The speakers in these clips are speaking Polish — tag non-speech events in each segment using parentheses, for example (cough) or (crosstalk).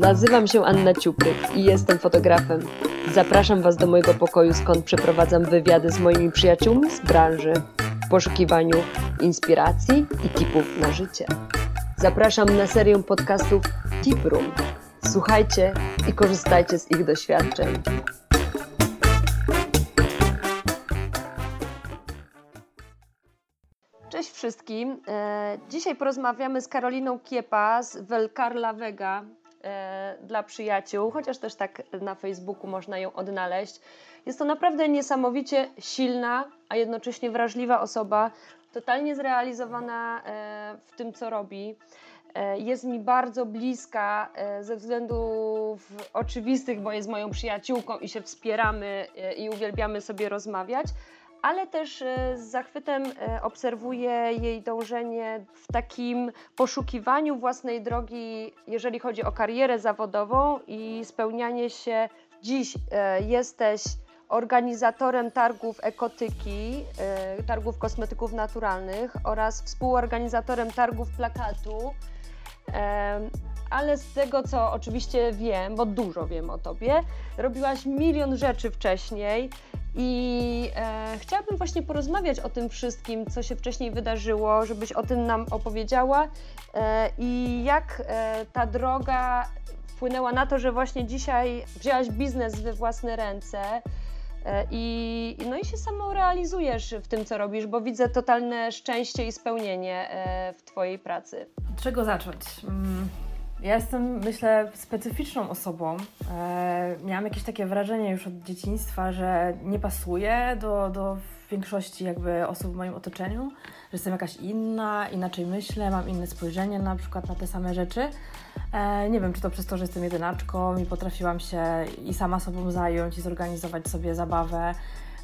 Nazywam się Anna Ciupryk i jestem fotografem. Zapraszam Was do mojego pokoju, skąd przeprowadzam wywiady z moimi przyjaciółmi z branży w poszukiwaniu inspiracji i tipów na życie. Zapraszam na serię podcastów Tip Room. Słuchajcie i korzystajcie z ich doświadczeń. Cześć wszystkim. E, dzisiaj porozmawiamy z Karoliną Kiepa z Velcarla Vega dla przyjaciół, chociaż też tak na Facebooku można ją odnaleźć. Jest to naprawdę niesamowicie silna, a jednocześnie wrażliwa osoba, totalnie zrealizowana e, w tym, co robi. Jest mi bardzo bliska ze względów oczywistych, bo jest moją przyjaciółką i się wspieramy i uwielbiamy sobie rozmawiać ale też e, z zachwytem e, obserwuję jej dążenie w takim poszukiwaniu własnej drogi, jeżeli chodzi o karierę zawodową i spełnianie się. Dziś e, jesteś organizatorem targów ekotyki, targów kosmetyków naturalnych oraz współorganizatorem targów plakatu. Ale z tego, co oczywiście wiem, bo dużo wiem o tobie, robiłaś milion rzeczy wcześniej i e, chciałabym właśnie porozmawiać o tym wszystkim, co się wcześniej wydarzyło, żebyś o tym nam opowiedziała e, i jak e, ta droga wpłynęła na to, że właśnie dzisiaj wzięłaś biznes we własne ręce. E, I, no i się samo realizujesz w tym, co robisz, bo widzę totalne szczęście i spełnienie e, w Twojej pracy. Od czego zacząć? Mm, ja jestem, myślę, specyficzną osobą. E, miałam jakieś takie wrażenie już od dzieciństwa, że nie pasuję do, do większości jakby osób w moim otoczeniu, że jestem jakaś inna, inaczej myślę, mam inne spojrzenie na przykład na te same rzeczy. E, nie wiem, czy to przez to, że jestem jedynaczką i potrafiłam się i sama sobą zająć i zorganizować sobie zabawę,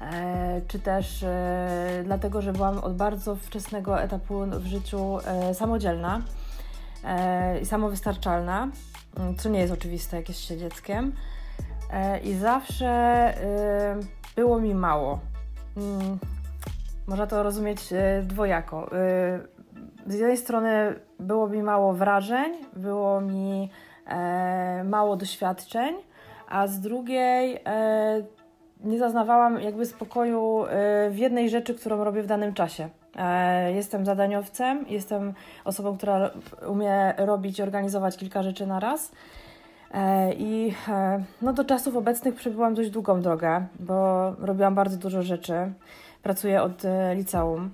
e, czy też e, dlatego, że byłam od bardzo wczesnego etapu w życiu e, samodzielna i samowystarczalna, mm, co nie jest oczywiste, jak jest się dzieckiem. E, I zawsze e, było mi mało. Mm, można to rozumieć dwojako. Z jednej strony było mi mało wrażeń, było mi mało doświadczeń, a z drugiej nie zaznawałam jakby spokoju w jednej rzeczy, którą robię w danym czasie. E, jestem zadaniowcem, jestem osobą, która umie robić organizować kilka rzeczy na raz. E, I e, no, do czasów obecnych przebyłam dość długą drogę, bo robiłam bardzo dużo rzeczy. Pracuję od liceum.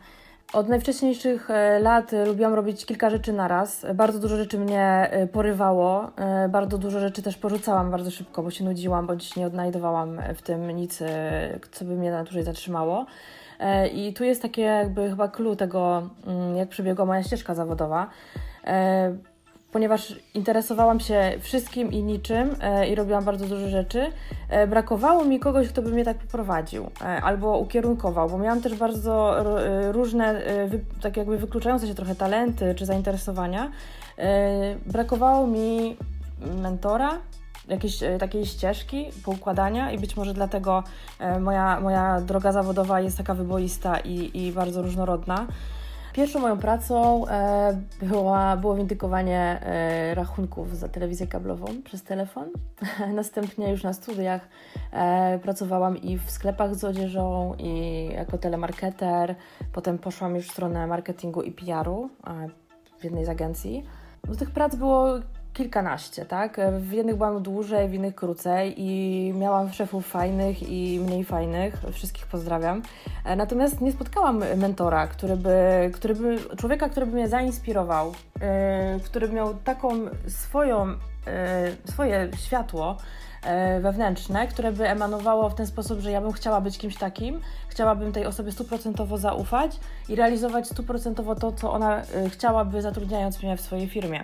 Od najwcześniejszych lat lubiłam robić kilka rzeczy na raz. Bardzo dużo rzeczy mnie porywało, bardzo dużo rzeczy też porzucałam bardzo szybko, bo się nudziłam, bądź nie odnajdowałam w tym nic, co by mnie na dłużej zatrzymało. E, I tu jest takie jakby chyba clue tego, mm, jak przebiegła moja ścieżka zawodowa e, ponieważ interesowałam się wszystkim i niczym e, i robiłam bardzo dużo rzeczy, brakowało mi kogoś, kto by mnie tak poprowadził albo ukierunkował, bo miałam też bardzo różne, tak jakby wykluczające się trochę talenty czy zainteresowania. Brakowało mi mentora, jakiejś e, takiej ścieżki poukładania i być może dlatego e, moja, moja droga zawodowa jest taka wyboista i, i bardzo różnorodna. Pierwszą moją pracą e, była, było windykowanie rachunków za telewizję kablową przez telefon. (laughs) Następnie już na studiach pracowałam i w sklepach z odzieżą, i jako telemarketer. Potem poszłam już w stronę marketingu i PR-u w jednej z agencji. Do tych prac było kilkanaście, tak? W jednych byłam dłużej, w innych krócej i miałam szefów fajnych i mniej fajnych. Wszystkich pozdrawiam. E, natomiast nie spotkałam mentora, który by, który by człowieka, który by mnie zainspirował, yy, który by miał taką swoją, yy, swoje światło, wewnętrzne, które by emanowało w ten sposób, że ja bym chciała być kimś takim, chciałabym tej osobie stuprocentowo zaufać i realizować stuprocentowo to, co ona chciałaby, zatrudniając mnie w swojej firmie.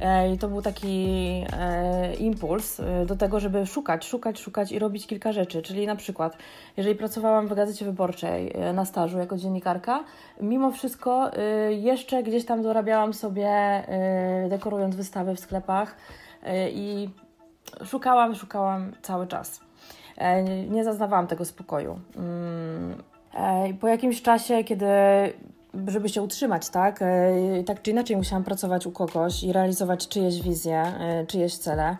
E, I to był taki e, impuls e, do tego, żeby szukać, szukać, szukać i robić kilka rzeczy. Czyli na przykład, jeżeli pracowałam w Gazecie Wyborczej na stażu jako dziennikarka, mimo wszystko jeszcze gdzieś tam dorabiałam sobie, dekorując wystawy w sklepach i szukałam, szukałam cały czas. Nie zaznawałam tego spokoju. Mm, po jakimś czasie, kiedy żeby się utrzymać, tak? Tak czy inaczej musiałam pracować u kogoś i realizować czyjeś wizje, czyjeś cele.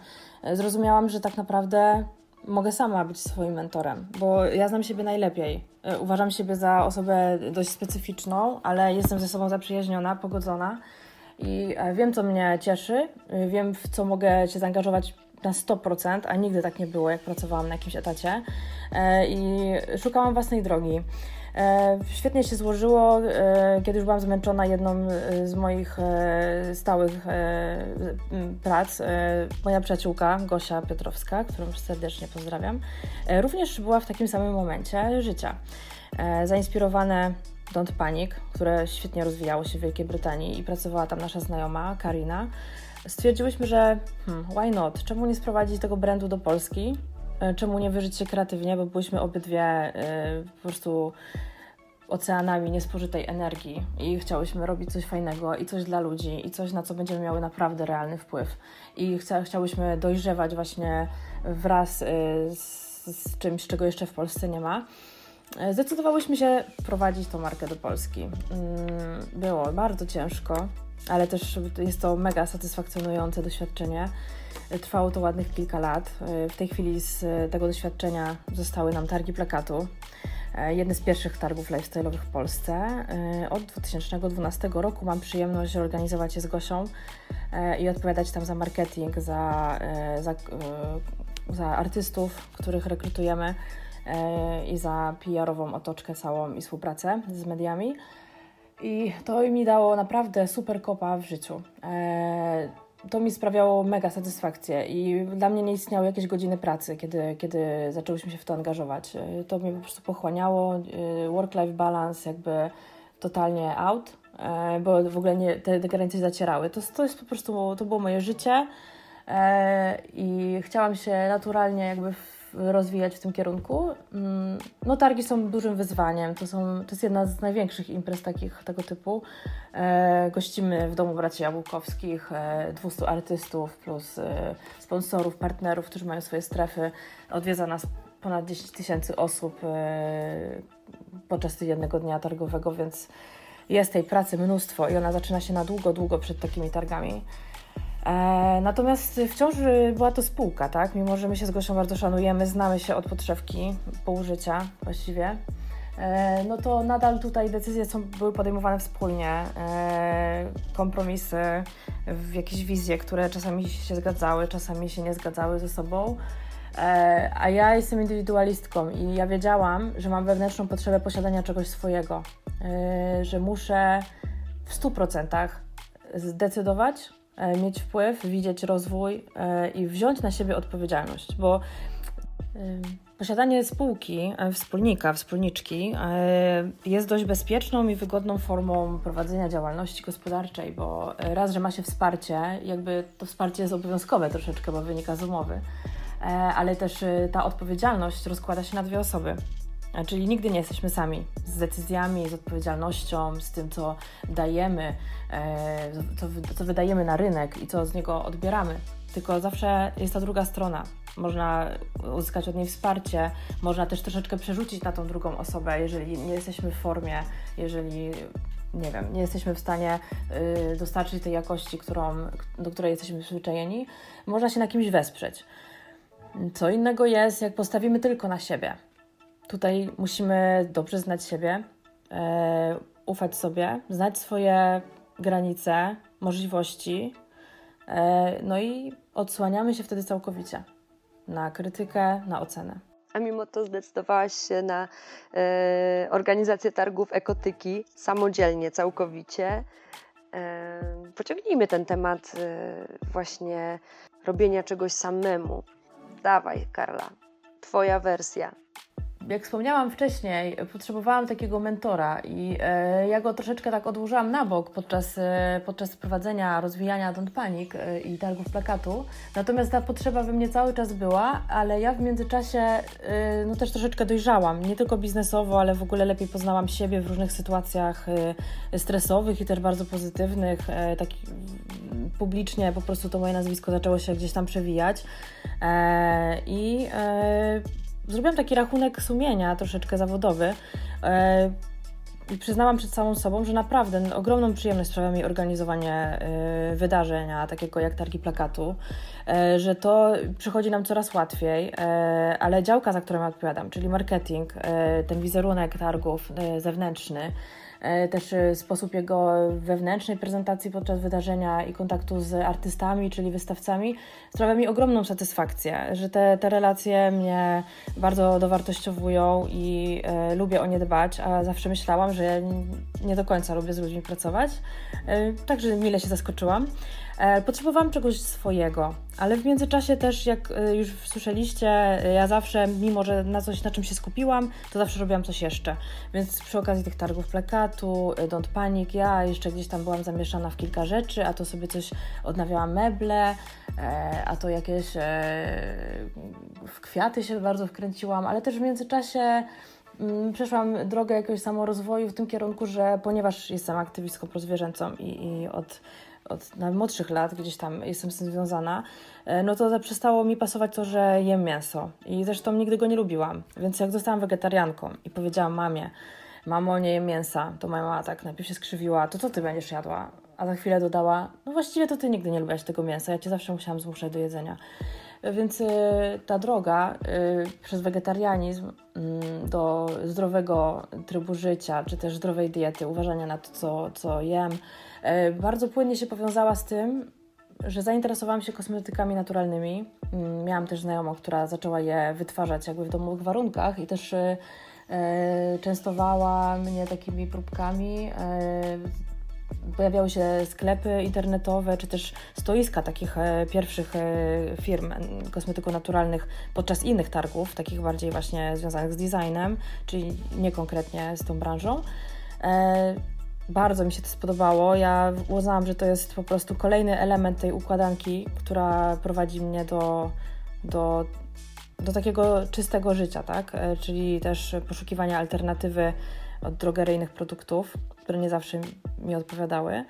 Zrozumiałam, że tak naprawdę mogę sama być swoim mentorem, bo ja znam siebie najlepiej. Uważam siebie za osobę dość specyficzną, ale jestem ze sobą zaprzyjaźniona, pogodzona i wiem, co mnie cieszy, wiem, w co mogę się zaangażować na 100%, a nigdy tak nie było, jak pracowałam na jakimś etacie e, i szukałam własnej drogi. E, świetnie się złożyło, e, kiedy już byłam zmęczona jedną z moich stałych prac. Moja przyjaciółka Gosia Piotrowska, którą serdecznie pozdrawiam, również była w takim samym momencie życia. Zainspirowane Don't Panic, które świetnie rozwijało się w Wielkiej Brytanii i pracowała tam nasza znajoma Karina, stwierdziłyśmy, że hmm, why not? Czemu nie sprowadzić tego brandu do Polski? E, czemu nie wyżyć się kreatywnie, bo byłyśmy obydwie yy, po prostu oceanami niespożytej energii i chciałyśmy robić coś fajnego i coś dla ludzi i coś, na co będziemy miały naprawdę realny wpływ. I chcia, chciałyśmy dojrzewać właśnie wraz yy, z, z czymś, czego jeszcze w Polsce nie ma. Zdecydowałyśmy się prowadzić tą markę do Polski. Mm, było bardzo ciężko, ale też jest to mega satysfakcjonujące doświadczenie. Trwało to ładnych kilka lat. W tej chwili z tego doświadczenia zostały nam targi plakatu. Jedne z pierwszych targów lifestyle'owych w Polsce. Od 2012 roku mam przyjemność organizować je z Gosią i odpowiadać tam za marketing, za, za, za artystów, których rekrutujemy i za PR-ową otoczkę całą i współpracę z mediami. I to mi dało naprawdę super kopa w życiu. E, to mi sprawiało mega satysfakcję i dla mnie nie istniały jakieś godziny pracy, kiedy, kiedy zaczęłyśmy się w to angażować. E, to mnie po prostu pochłaniało. E, work-life balance jakby totalnie out, bo w ogóle nie, te, te granice zacierały. To, to jest po prostu, to było moje życie i chciałam się naturalnie jakby rozwijać w tym kierunku. Mm, no targi są dużym wyzwaniem, to, są, to jest jedna z największych imprez takich, tego typu. E, gościmy w Domu Braci Jabłkowskich e, 200 artystów plus e, sponsorów, partnerów, którzy mają swoje strefy. Odwiedza nas ponad 10 tysięcy osób e, podczas jednego dnia targowego, więc jest tej pracy mnóstwo i ona zaczyna się na długo, długo przed takimi targami. E, natomiast wciąż była to spółka, tak? Mimo, że my się z Gosią bardzo szanujemy, znamy się od podszewki, pół życia właściwie, e, no to nadal tutaj decyzje są, były podejmowane wspólnie. E, kompromisy, jakieś wizje, które czasami się zgadzały, czasami się nie zgadzały ze sobą. A ja jestem indywidualistką i ja wiedziałam, że mam wewnętrzną potrzebę posiadania czegoś swojego, że muszę w 100% zdecydować, mieć wpływ, widzieć rozwój e, i wziąć na siebie odpowiedzialność, bo posiadanie spółki, e, wspólnika, wspólniczki jest dość bezpieczną i wygodną formą prowadzenia działalności gospodarczej, bo raz, że ma się wsparcie, jakby to wsparcie jest obowiązkowe troszeczkę, bo wynika z umowy, ale też ta odpowiedzialność rozkłada się na dwie osoby. Czyli nigdy nie jesteśmy sami z decyzjami, z odpowiedzialnością, z tym, co dajemy, e, co, co wydajemy na rynek i co z niego odbieramy. Tylko zawsze jest ta druga strona. Można uzyskać od niej wsparcie, można też troszeczkę przerzucić na tą drugą osobę, jeżeli nie jesteśmy w formie, jeżeli nie wiem, nie jesteśmy w stanie y, dostarczyć tej jakości, którą, do której jesteśmy przyzwyczajeni, można się na kimś wesprzeć. Co innego jest, jak postawimy tylko na siebie Tutaj musimy dobrze znać siebie, e, ufać sobie, znać swoje granice, możliwości, e, no i odsłaniamy się wtedy całkowicie na krytykę, na ocenę. A mimo to zdecydowałaś się na e, organizację targów ekotyki samodzielnie, całkowicie. E, pociągnijmy ten temat właśnie robienia czegoś samemu. Dawaj, Karla, Twoja wersja jak wspomniałam wcześniej, potrzebowałam takiego mentora i e, ja go troszeczkę tak odłożyłam na bok podczas, e, podczas prowadzenia, rozwijania Don't Panic e, i targów plakatu. Natomiast ta potrzeba we mnie cały czas była, ale ja w międzyczasie e, no też troszeczkę dojrzałam. Nie tylko biznesowo, ale w ogóle lepiej poznałam siebie w różnych sytuacjach e, stresowych i też bardzo pozytywnych. Tak publicznie po prostu to moje nazwisko zaczęło się gdzieś tam przewijać. I zrobiłam taki rachunek sumienia troszeczkę zawodowy. E, i przyznałam przed samą sobą, że naprawdę ogromną przyjemność sprawia mi organizowanie y, wydarzenia, takiego jak targi plakatu, y, że to przychodzi nam coraz łatwiej, y, ale działka, za którą odpowiadam, czyli marketing, ten wizerunek targów zewnętrzny, E, też e, sposób jego wewnętrznej prezentacji podczas wydarzenia i kontaktu z artystami, czyli wystawcami, sprawia mi ogromną satysfakcję, że te, te relacje mnie bardzo dowartościowują i e, lubię o nie dbać, a zawsze myślałam, że ja nie do końca lubię z ludźmi pracować. E, także mile się zaskoczyłam. E, potrzebowałam czegoś swojego, ale w międzyczasie też, jak e, już słyszeliście, ja zawsze, mimo że na coś, na czym się skupiłam, to zawsze robiłam coś jeszcze. Więc przy okazji tych targów plakatu, e, Don't Panic, ja jeszcze gdzieś tam byłam zamieszana w kilka rzeczy, a to sobie coś odnawiałam meble, a to jakieś w kwiaty się bardzo wkręciłam, ale też w międzyczasie mm, przeszłam drogę jakiegoś samorozwoju w tym kierunku, że ponieważ jestem aktywistką prozwierzęcą i, i od od najmłodszych lat, gdzieś tam jestem z tym związana, e, no to przestało mi pasować to, że jem mięso. I zresztą nigdy go nie lubiłam. Więc jak zostałam wegetarianką i powiedziałam mamie, mamo, nie jem mięsa, to moja mama tak najpierw się skrzywiła, to co ty będziesz jadła? A za chwilę dodała, no właściwie to ty nigdy nie lubiłaś tego mięsa, ja cię zawsze musiałam zmuszać do jedzenia. Więc y, ta droga y, przez wegetarianizm y, do zdrowego trybu życia, czy też zdrowej diety, uważania na to, co, co jem, E, bardzo płynnie się powiązała z tym, że zainteresowałam się kosmetykami naturalnymi. Mm, miałam też znajomą, która zaczęła je wytwarzać jakby w domowych warunkach i też częstowała mnie takimi próbkami. E, pojawiały się sklepy internetowe, czy też stoiska takich pierwszych firm kosmetyków naturalnych podczas innych targów, takich bardziej właśnie związanych z designem, czyli nie konkretnie z tą branżą. Bardzo mi się to spodobało. Ja uznałam, że to jest po prostu kolejny element tej układanki, która prowadzi mnie do, do, do takiego czystego życia, tak? E, czyli też poszukiwania alternatywy od drogeryjnych produktów, które nie zawsze mi odpowiadały.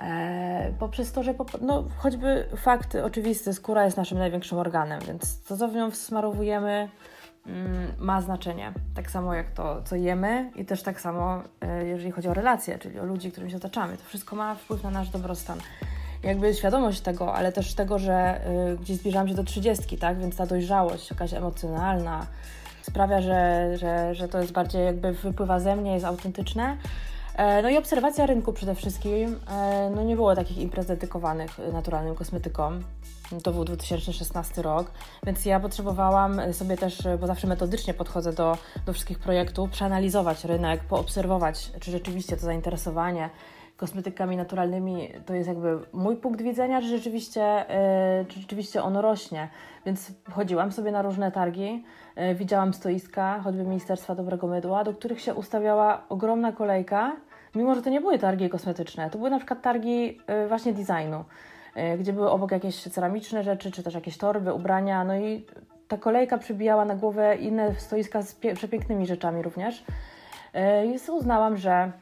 E, poprzez to, że no, choćby fakt oczywisty, skóra jest naszym największym organem, więc to, co w nią wsmarowujemy, Mm, ma znaczenie. Tak samo jak to, co jemy, i też tak samo, e, jeżeli chodzi o relacje, czyli o ludzi, którymi się otaczamy. To wszystko ma wpływ na nasz dobrostan. Jakby świadomość tego, ale też tego, że y, gdzieś zbliżam się do trzydziestki, tak? Więc ta dojrzałość jakaś emocjonalna sprawia, że, że, że to jest bardziej jakby wypływa ze mnie, jest autentyczne. E, no i obserwacja rynku przede wszystkim. E, no nie było takich imprez dedykowanych naturalnym kosmetykom. To był 2016 rok, więc ja potrzebowałam sobie też, bo zawsze metodycznie podchodzę do, do wszystkich projektów, przeanalizować rynek, poobserwować, czy rzeczywiście to zainteresowanie kosmetykami naturalnymi to jest jakby mój punkt widzenia, czy rzeczywiście, czy rzeczywiście ono rośnie. Więc chodziłam sobie na różne targi, yy, widziałam stoiska, choćby Ministerstwa Dobrego Mydła, do których się ustawiała ogromna kolejka, mimo że to nie były targi kosmetyczne, to były na przykład targi yy, właśnie designu. E, gdzie były obok jakieś ceramiczne rzeczy, czy też jakieś torby, ubrania, no i ta kolejka przybijała na głowę inne stoiska z przepięknymi rzeczami również. E, I uznałam, że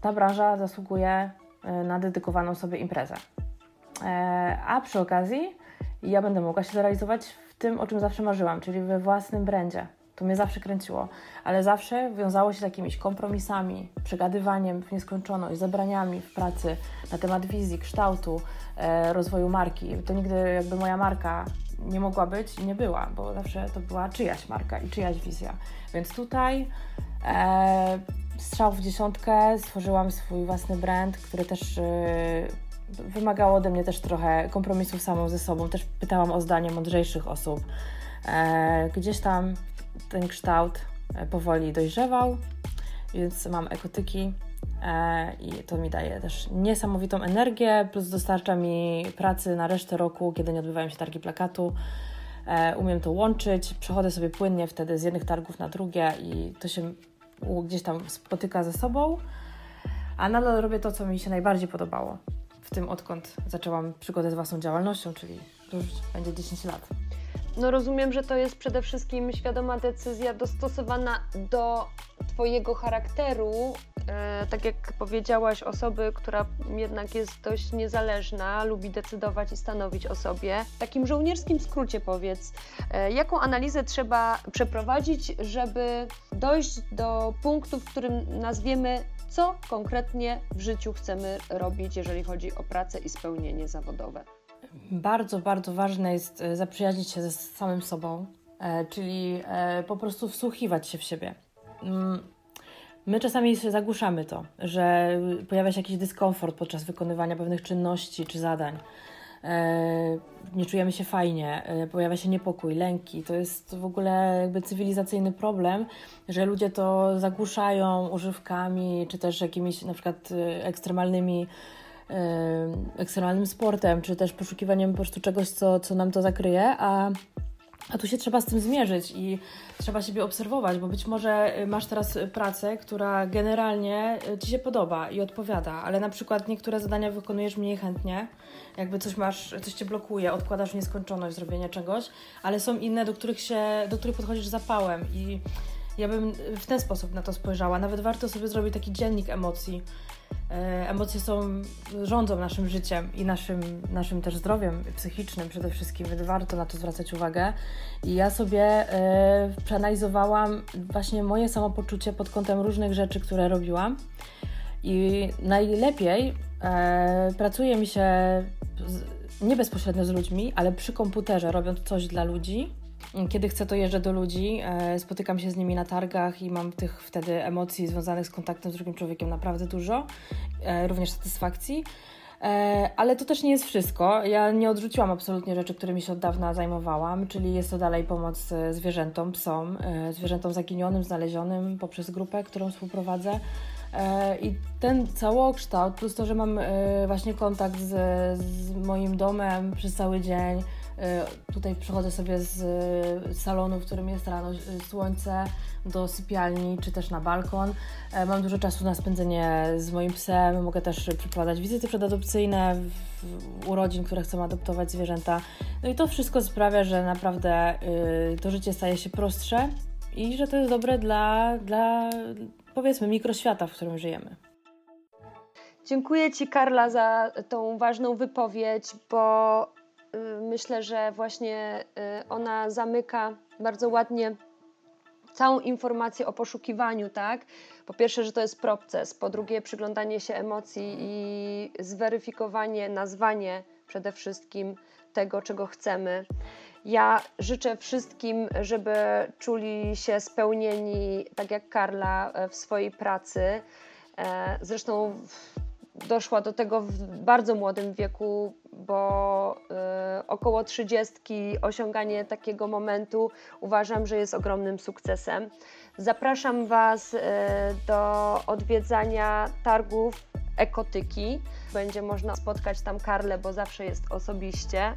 ta branża zasługuje e, na dedykowaną sobie imprezę. A przy okazji ja będę mogła się zrealizować w tym, o czym zawsze marzyłam, czyli we własnym brandzie. To mnie zawsze kręciło, ale zawsze wiązało się z jakimiś kompromisami, przegadywaniem w nieskończoność, zebraniami w pracy na temat wizji, kształtu, e, rozwoju marki. To nigdy jakby moja marka nie mogła być i nie była, bo zawsze to była czyjaś marka i czyjaś wizja. Więc tutaj e, strzał w dziesiątkę, stworzyłam swój własny brand, który też e, wymagało ode mnie też trochę kompromisów samą ze sobą. Też pytałam o zdanie mądrzejszych osób. E, gdzieś tam ten kształt e, powoli dojrzewał, więc mam ekotyki e, i to mi daje też niesamowitą energię, plus dostarcza mi pracy na resztę roku, kiedy nie odbywają się targi plakatu. Umiem to łączyć, przechodzę sobie płynnie wtedy z jednych targów na drugie i to się gdzieś tam spotyka ze sobą, a nadal robię to, co mi się najbardziej podobało. W tym odkąd zaczęłam przygodę z własną działalnością, czyli już będzie 10 lat. No rozumiem, że to jest przede wszystkim świadoma decyzja dostosowana do Twojego charakteru, tak jak powiedziałaś, osoby, która jednak jest dość niezależna, lubi decydować i stanowić o sobie. W takim żołnierskim skrócie powiedz, e, jaką analizę trzeba przeprowadzić, żeby dojść do punktu, w którym nazwiemy, co konkretnie w życiu chcemy robić, jeżeli chodzi o pracę i spełnienie zawodowe. Bardzo, bardzo ważne jest e, zaprzyjaźnić się ze samym sobą, e, czyli e, po prostu wsłuchiwać się w siebie. My czasami zagłuszamy to, że pojawia się jakiś dyskomfort podczas wykonywania pewnych czynności czy zadań. Nie czujemy się fajnie, pojawia się niepokój, lęki. To jest w ogóle jakby cywilizacyjny problem, że ludzie to zagłuszają używkami czy też jakimiś na przykład ekstremalnymi ekstremalnym sportem, czy też poszukiwaniem po prostu czegoś, co, co nam to zakryje, a, a tu się trzeba z tym zmierzyć i trzeba siebie obserwować, bo być może y, masz teraz pracę, która generalnie y, Ci się podoba i odpowiada, ale na przykład niektóre zadania wykonujesz mniej chętnie, jakby coś masz, coś Cię blokuje, odkładasz nieskończoność zrobienie czegoś, ale są inne, do których się, do których podchodzisz zapałem i ja bym w ten sposób na to spojrzała. Nawet warto sobie zrobić taki dziennik emocji, emocje są, rządzą naszym życiem i naszym, naszym też zdrowiem psychicznym przede wszystkim, więc warto na to zwracać uwagę. I ja sobie e, przeanalizowałam właśnie moje samopoczucie pod kątem różnych rzeczy, które robiłam. I najlepiej e, pracuje mi się z, nie bezpośrednio z ludźmi, ale przy komputerze, robiąc coś dla ludzi kiedy chcę, to jeżdżę do ludzi, e, spotykam się z nimi na targach i mam tych wtedy emocji związanych z kontaktem z drugim człowiekiem naprawdę dużo, e, również satysfakcji. E, ale to też nie jest wszystko. Ja nie odrzuciłam absolutnie rzeczy, którymi się od dawna zajmowałam, czyli jest to dalej pomoc zwierzętom, psom, zwierzętom zaginionym, znalezionym poprzez grupę, którą współprowadzę. I ten całokształt, plus to, że mam właśnie kontakt z, z moim domem przez cały dzień, tutaj przychodzę sobie z salonu, w którym jest rano y, słońce, do sypialni czy też na balkon. E, mam dużo czasu na spędzenie z moim psem, mogę też przeprowadzać wizyty przedadopcyjne urodzin, które chcą adoptować zwierzęta. No i to wszystko sprawia, że naprawdę to życie staje się prostsze i że to jest dobre dla, dla powiedzmy mikroświata, w którym żyjemy. Dziękuję Ci, Karla, za tą ważną wypowiedź, bo myślę, że właśnie y, ona zamyka bardzo ładnie całą informację o poszukiwaniu, tak? Po pierwsze, że to jest proces, po drugie, przyglądanie się emocji i zweryfikowanie, nazwanie przede wszystkim tego, czego chcemy. Ja życzę wszystkim, żeby czuli się spełnieni, tak jak Karla, w swojej pracy. E, zresztą doszła do tego w bardzo młodym wieku, bo y, około trzydziestki osiąganie takiego momentu uważam, że jest ogromnym sukcesem. Zapraszam Was y, do odwiedzania targów ekotyki. Będzie można spotkać tam Karlę, bo zawsze jest osobiście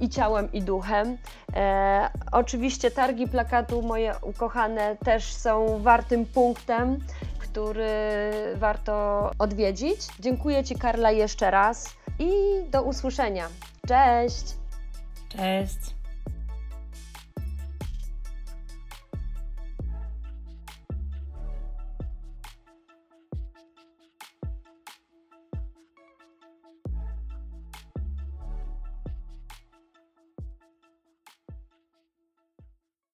i ciałem, i duchem. E, oczywiście targi plakatu moje ukochane też są wartym punktem który warto odwiedzić. Dziękuję Ci, Karla, jeszcze raz i do usłyszenia. Cześć! Cześć!